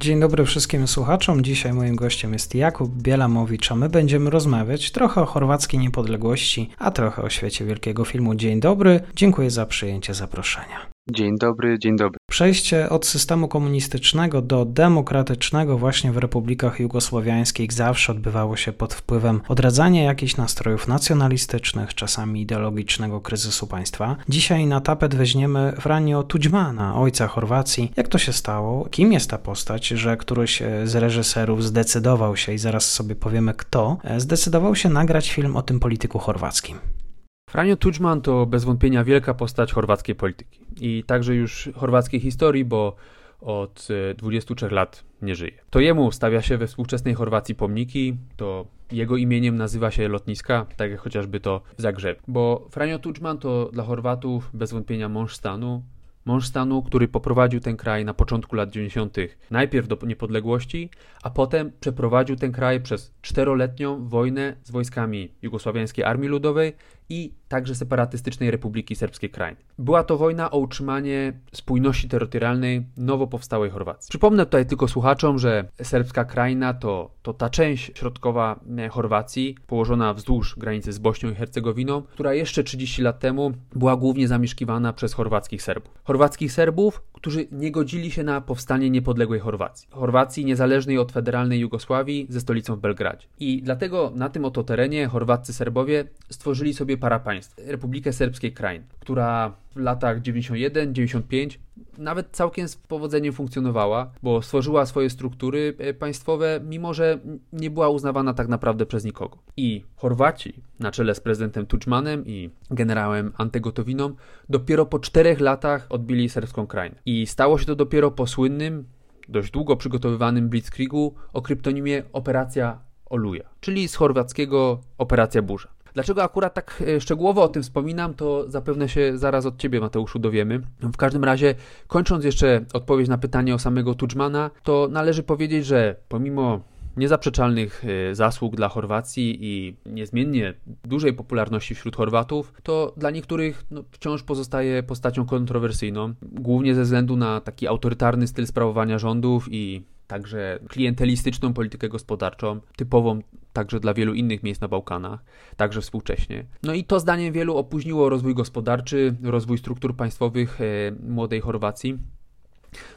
Dzień dobry wszystkim słuchaczom. Dzisiaj moim gościem jest Jakub Bielamowicz, a my będziemy rozmawiać trochę o chorwackiej niepodległości, a trochę o świecie wielkiego filmu. Dzień dobry, dziękuję za przyjęcie zaproszenia. Dzień dobry, dzień dobry. Przejście od systemu komunistycznego do demokratycznego właśnie w republikach jugosłowiańskich zawsze odbywało się pod wpływem odradzania jakichś nastrojów nacjonalistycznych, czasami ideologicznego kryzysu państwa. Dzisiaj na tapet weźmiemy Franjo Tudźmana, ojca Chorwacji. Jak to się stało? Kim jest ta postać, że któryś z reżyserów zdecydował się, i zaraz sobie powiemy kto, zdecydował się nagrać film o tym polityku chorwackim? Franjo Tudźman to bez wątpienia wielka postać chorwackiej polityki i także już chorwackiej historii, bo od 23 e, lat nie żyje. To jemu stawia się we współczesnej Chorwacji pomniki, to jego imieniem nazywa się lotniska, tak jak chociażby to w Zagrzebie. Bo Franjo Tudźman to dla Chorwatów bez wątpienia mąż stanu, mąż stanu, który poprowadził ten kraj na początku lat 90. najpierw do niepodległości, a potem przeprowadził ten kraj przez czteroletnią wojnę z wojskami Jugosławiańskiej Armii Ludowej i także separatystycznej Republiki Serbskiej Krajiny. Była to wojna o utrzymanie spójności terytorialnej nowo powstałej Chorwacji. Przypomnę tutaj tylko słuchaczom, że serbska kraina to, to ta część środkowa e, Chorwacji, położona wzdłuż granicy z Bośnią i Hercegowiną, która jeszcze 30 lat temu była głównie zamieszkiwana przez chorwackich Serbów. Chorwackich Serbów, którzy nie godzili się na powstanie niepodległej Chorwacji. Chorwacji niezależnej od federalnej Jugosławii ze stolicą w Belgradzie. I dlatego na tym oto terenie chorwaccy Serbowie stworzyli sobie para państw. Republikę Serbskiej Krain, która w latach 91-95 nawet całkiem z powodzeniem funkcjonowała, bo stworzyła swoje struktury e, państwowe, mimo że nie była uznawana tak naprawdę przez nikogo. I Chorwaci, na czele z prezydentem Tudżmanem i generałem Antegotowiną, dopiero po czterech latach odbili serbską krainę. I stało się to dopiero po słynnym, dość długo przygotowywanym Blitzkriegu o kryptonimie Operacja Oluja, czyli z chorwackiego Operacja Burza. Dlaczego akurat tak e, szczegółowo o tym wspominam, to zapewne się zaraz od Ciebie, Mateuszu, dowiemy. W każdym razie, kończąc jeszcze odpowiedź na pytanie o samego Tudżmana, to należy powiedzieć, że pomimo niezaprzeczalnych e, zasług dla Chorwacji i niezmiennie dużej popularności wśród Chorwatów, to dla niektórych no, wciąż pozostaje postacią kontrowersyjną, głównie ze względu na taki autorytarny styl sprawowania rządów i także klientelistyczną politykę gospodarczą, typową także dla wielu innych miejsc na Bałkanach, także współcześnie. No i to zdaniem wielu opóźniło rozwój gospodarczy, rozwój struktur państwowych e, młodej Chorwacji.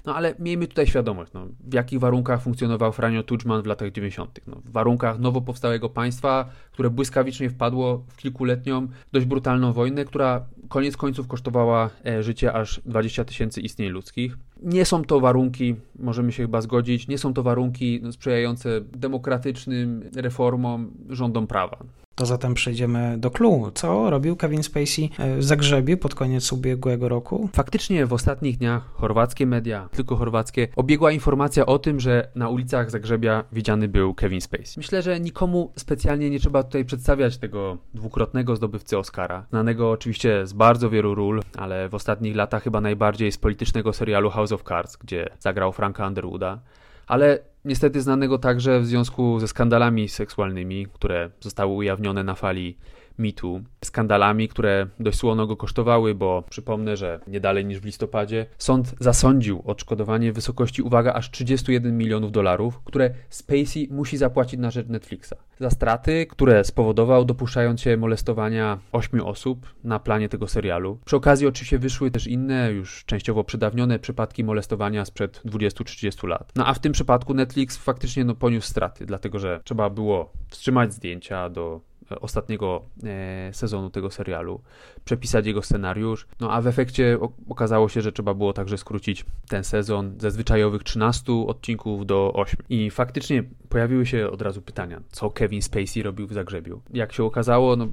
No ale miejmy tutaj świadomość, no, w jakich warunkach funkcjonował Franjo Tudżman w latach 90. No, w warunkach nowo powstałego państwa, które błyskawicznie wpadło w kilkuletnią, dość brutalną wojnę, która koniec końców kosztowała e, życie aż 20 tysięcy istnień ludzkich. Nie są to warunki, możemy się chyba zgodzić, nie są to warunki sprzyjające demokratycznym reformom, rządom prawa. To zatem przejdziemy do clue. Co robił Kevin Spacey e, w Zagrzebie pod koniec ubiegłego roku? Faktycznie w ostatnich dniach chorwackie media, tylko chorwackie, obiegła informacja o tym, że na ulicach Zagrzebia widziany był Kevin Spacey. Myślę, że nikomu specjalnie nie trzeba tutaj przedstawiać tego dwukrotnego zdobywcy Oscara, znanego oczywiście z bardzo wielu ról, ale w ostatnich latach chyba najbardziej z politycznego serialu House of Cards, gdzie zagrał Franka Underwooda ale niestety znanego także w związku ze skandalami seksualnymi, które zostały ujawnione na fali mitu, skandalami, które dość słono go kosztowały, bo przypomnę, że nie dalej niż w listopadzie sąd zasądził odszkodowanie w wysokości, uwaga, aż 31 milionów dolarów, które Spacey musi zapłacić na rzecz Netflixa. Za straty, które spowodował dopuszczając się molestowania ośmiu osób na planie tego serialu. Przy okazji oczywiście wyszły też inne, już częściowo przedawnione przypadki molestowania sprzed 20-30 lat. No a w tym przypadku Netflix faktycznie no, poniósł straty, dlatego że trzeba było wstrzymać zdjęcia do ostatniego e, sezonu tego serialu, przepisać jego scenariusz, no a w efekcie okazało się, że trzeba było także skrócić ten sezon ze zwyczajowych 13 odcinków do 8. I faktycznie pojawiły się od razu pytania, co Kevin Spacey robił w Zagrzebiu. Jak się okazało, no,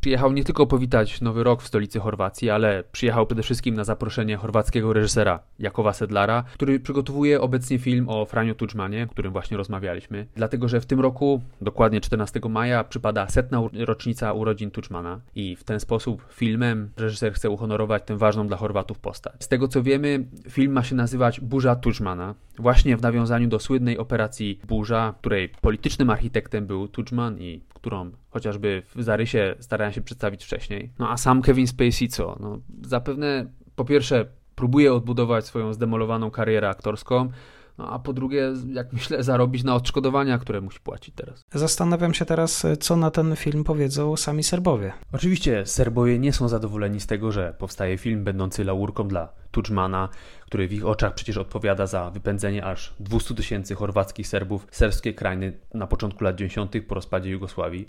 przyjechał nie tylko powitać Nowy Rok w stolicy Chorwacji, ale przyjechał przede wszystkim na zaproszenie chorwackiego reżysera Jakowa Sedlara, który przygotowuje obecnie film o Franio Tudżmanie, o którym właśnie rozmawialiśmy. Dlatego, że w tym roku, dokładnie 14 maja, przypada setna rocznica urodzin Tudżmana i w ten sposób filmem reżyser chce uhonorować tę ważną dla Chorwatów postać. Z tego co wiemy, film ma się nazywać Burza Tudżmana, właśnie w nawiązaniu do słynnej operacji Burza, której politycznym architektem był Tudżman i którą chociażby w zarysie starałem się przedstawić wcześniej. No a sam Kevin Spacey co? No, zapewne po pierwsze próbuje odbudować swoją zdemolowaną karierę aktorską, no a po drugie, jak myślę, zarobić na odszkodowania, które musi płacić teraz. Zastanawiam się teraz, co na ten film powiedzą sami Serbowie. Oczywiście Serbowie nie są zadowoleni z tego, że powstaje film będący laurką dla Tudżmana, który w ich oczach przecież odpowiada za wypędzenie aż 200 tysięcy chorwackich Serbów z serbskiej krainy na początku lat 90. po rozpadzie Jugosławii.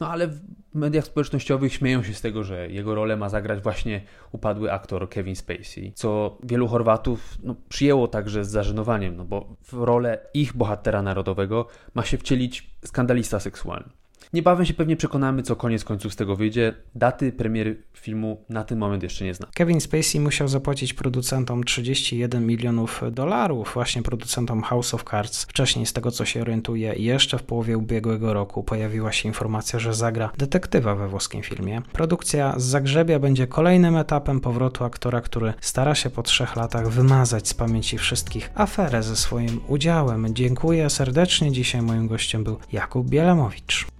No ale w mediach społecznościowych śmieją się z tego, że jego rolę ma zagrać właśnie upadły aktor Kevin Spacey, co wielu Chorwatów no, przyjęło także z zażenowaniem, no bo w rolę ich bohatera narodowego ma się wcielić skandalista seksualny. Niebawem się pewnie przekonamy, co koniec końców z tego wyjdzie. Daty premiery filmu na ten moment jeszcze nie znam. Kevin Spacey musiał zapłacić producentom 31 milionów dolarów, właśnie producentom House of Cards. Wcześniej, z tego co się orientuje, jeszcze w połowie ubiegłego roku pojawiła się informacja, że zagra detektywa we włoskim filmie. Produkcja z Zagrzebia będzie kolejnym etapem powrotu aktora, który stara się po trzech latach wymazać z pamięci wszystkich aferę ze swoim udziałem. Dziękuję serdecznie. Dzisiaj moim gościem był Jakub Bielamowicz.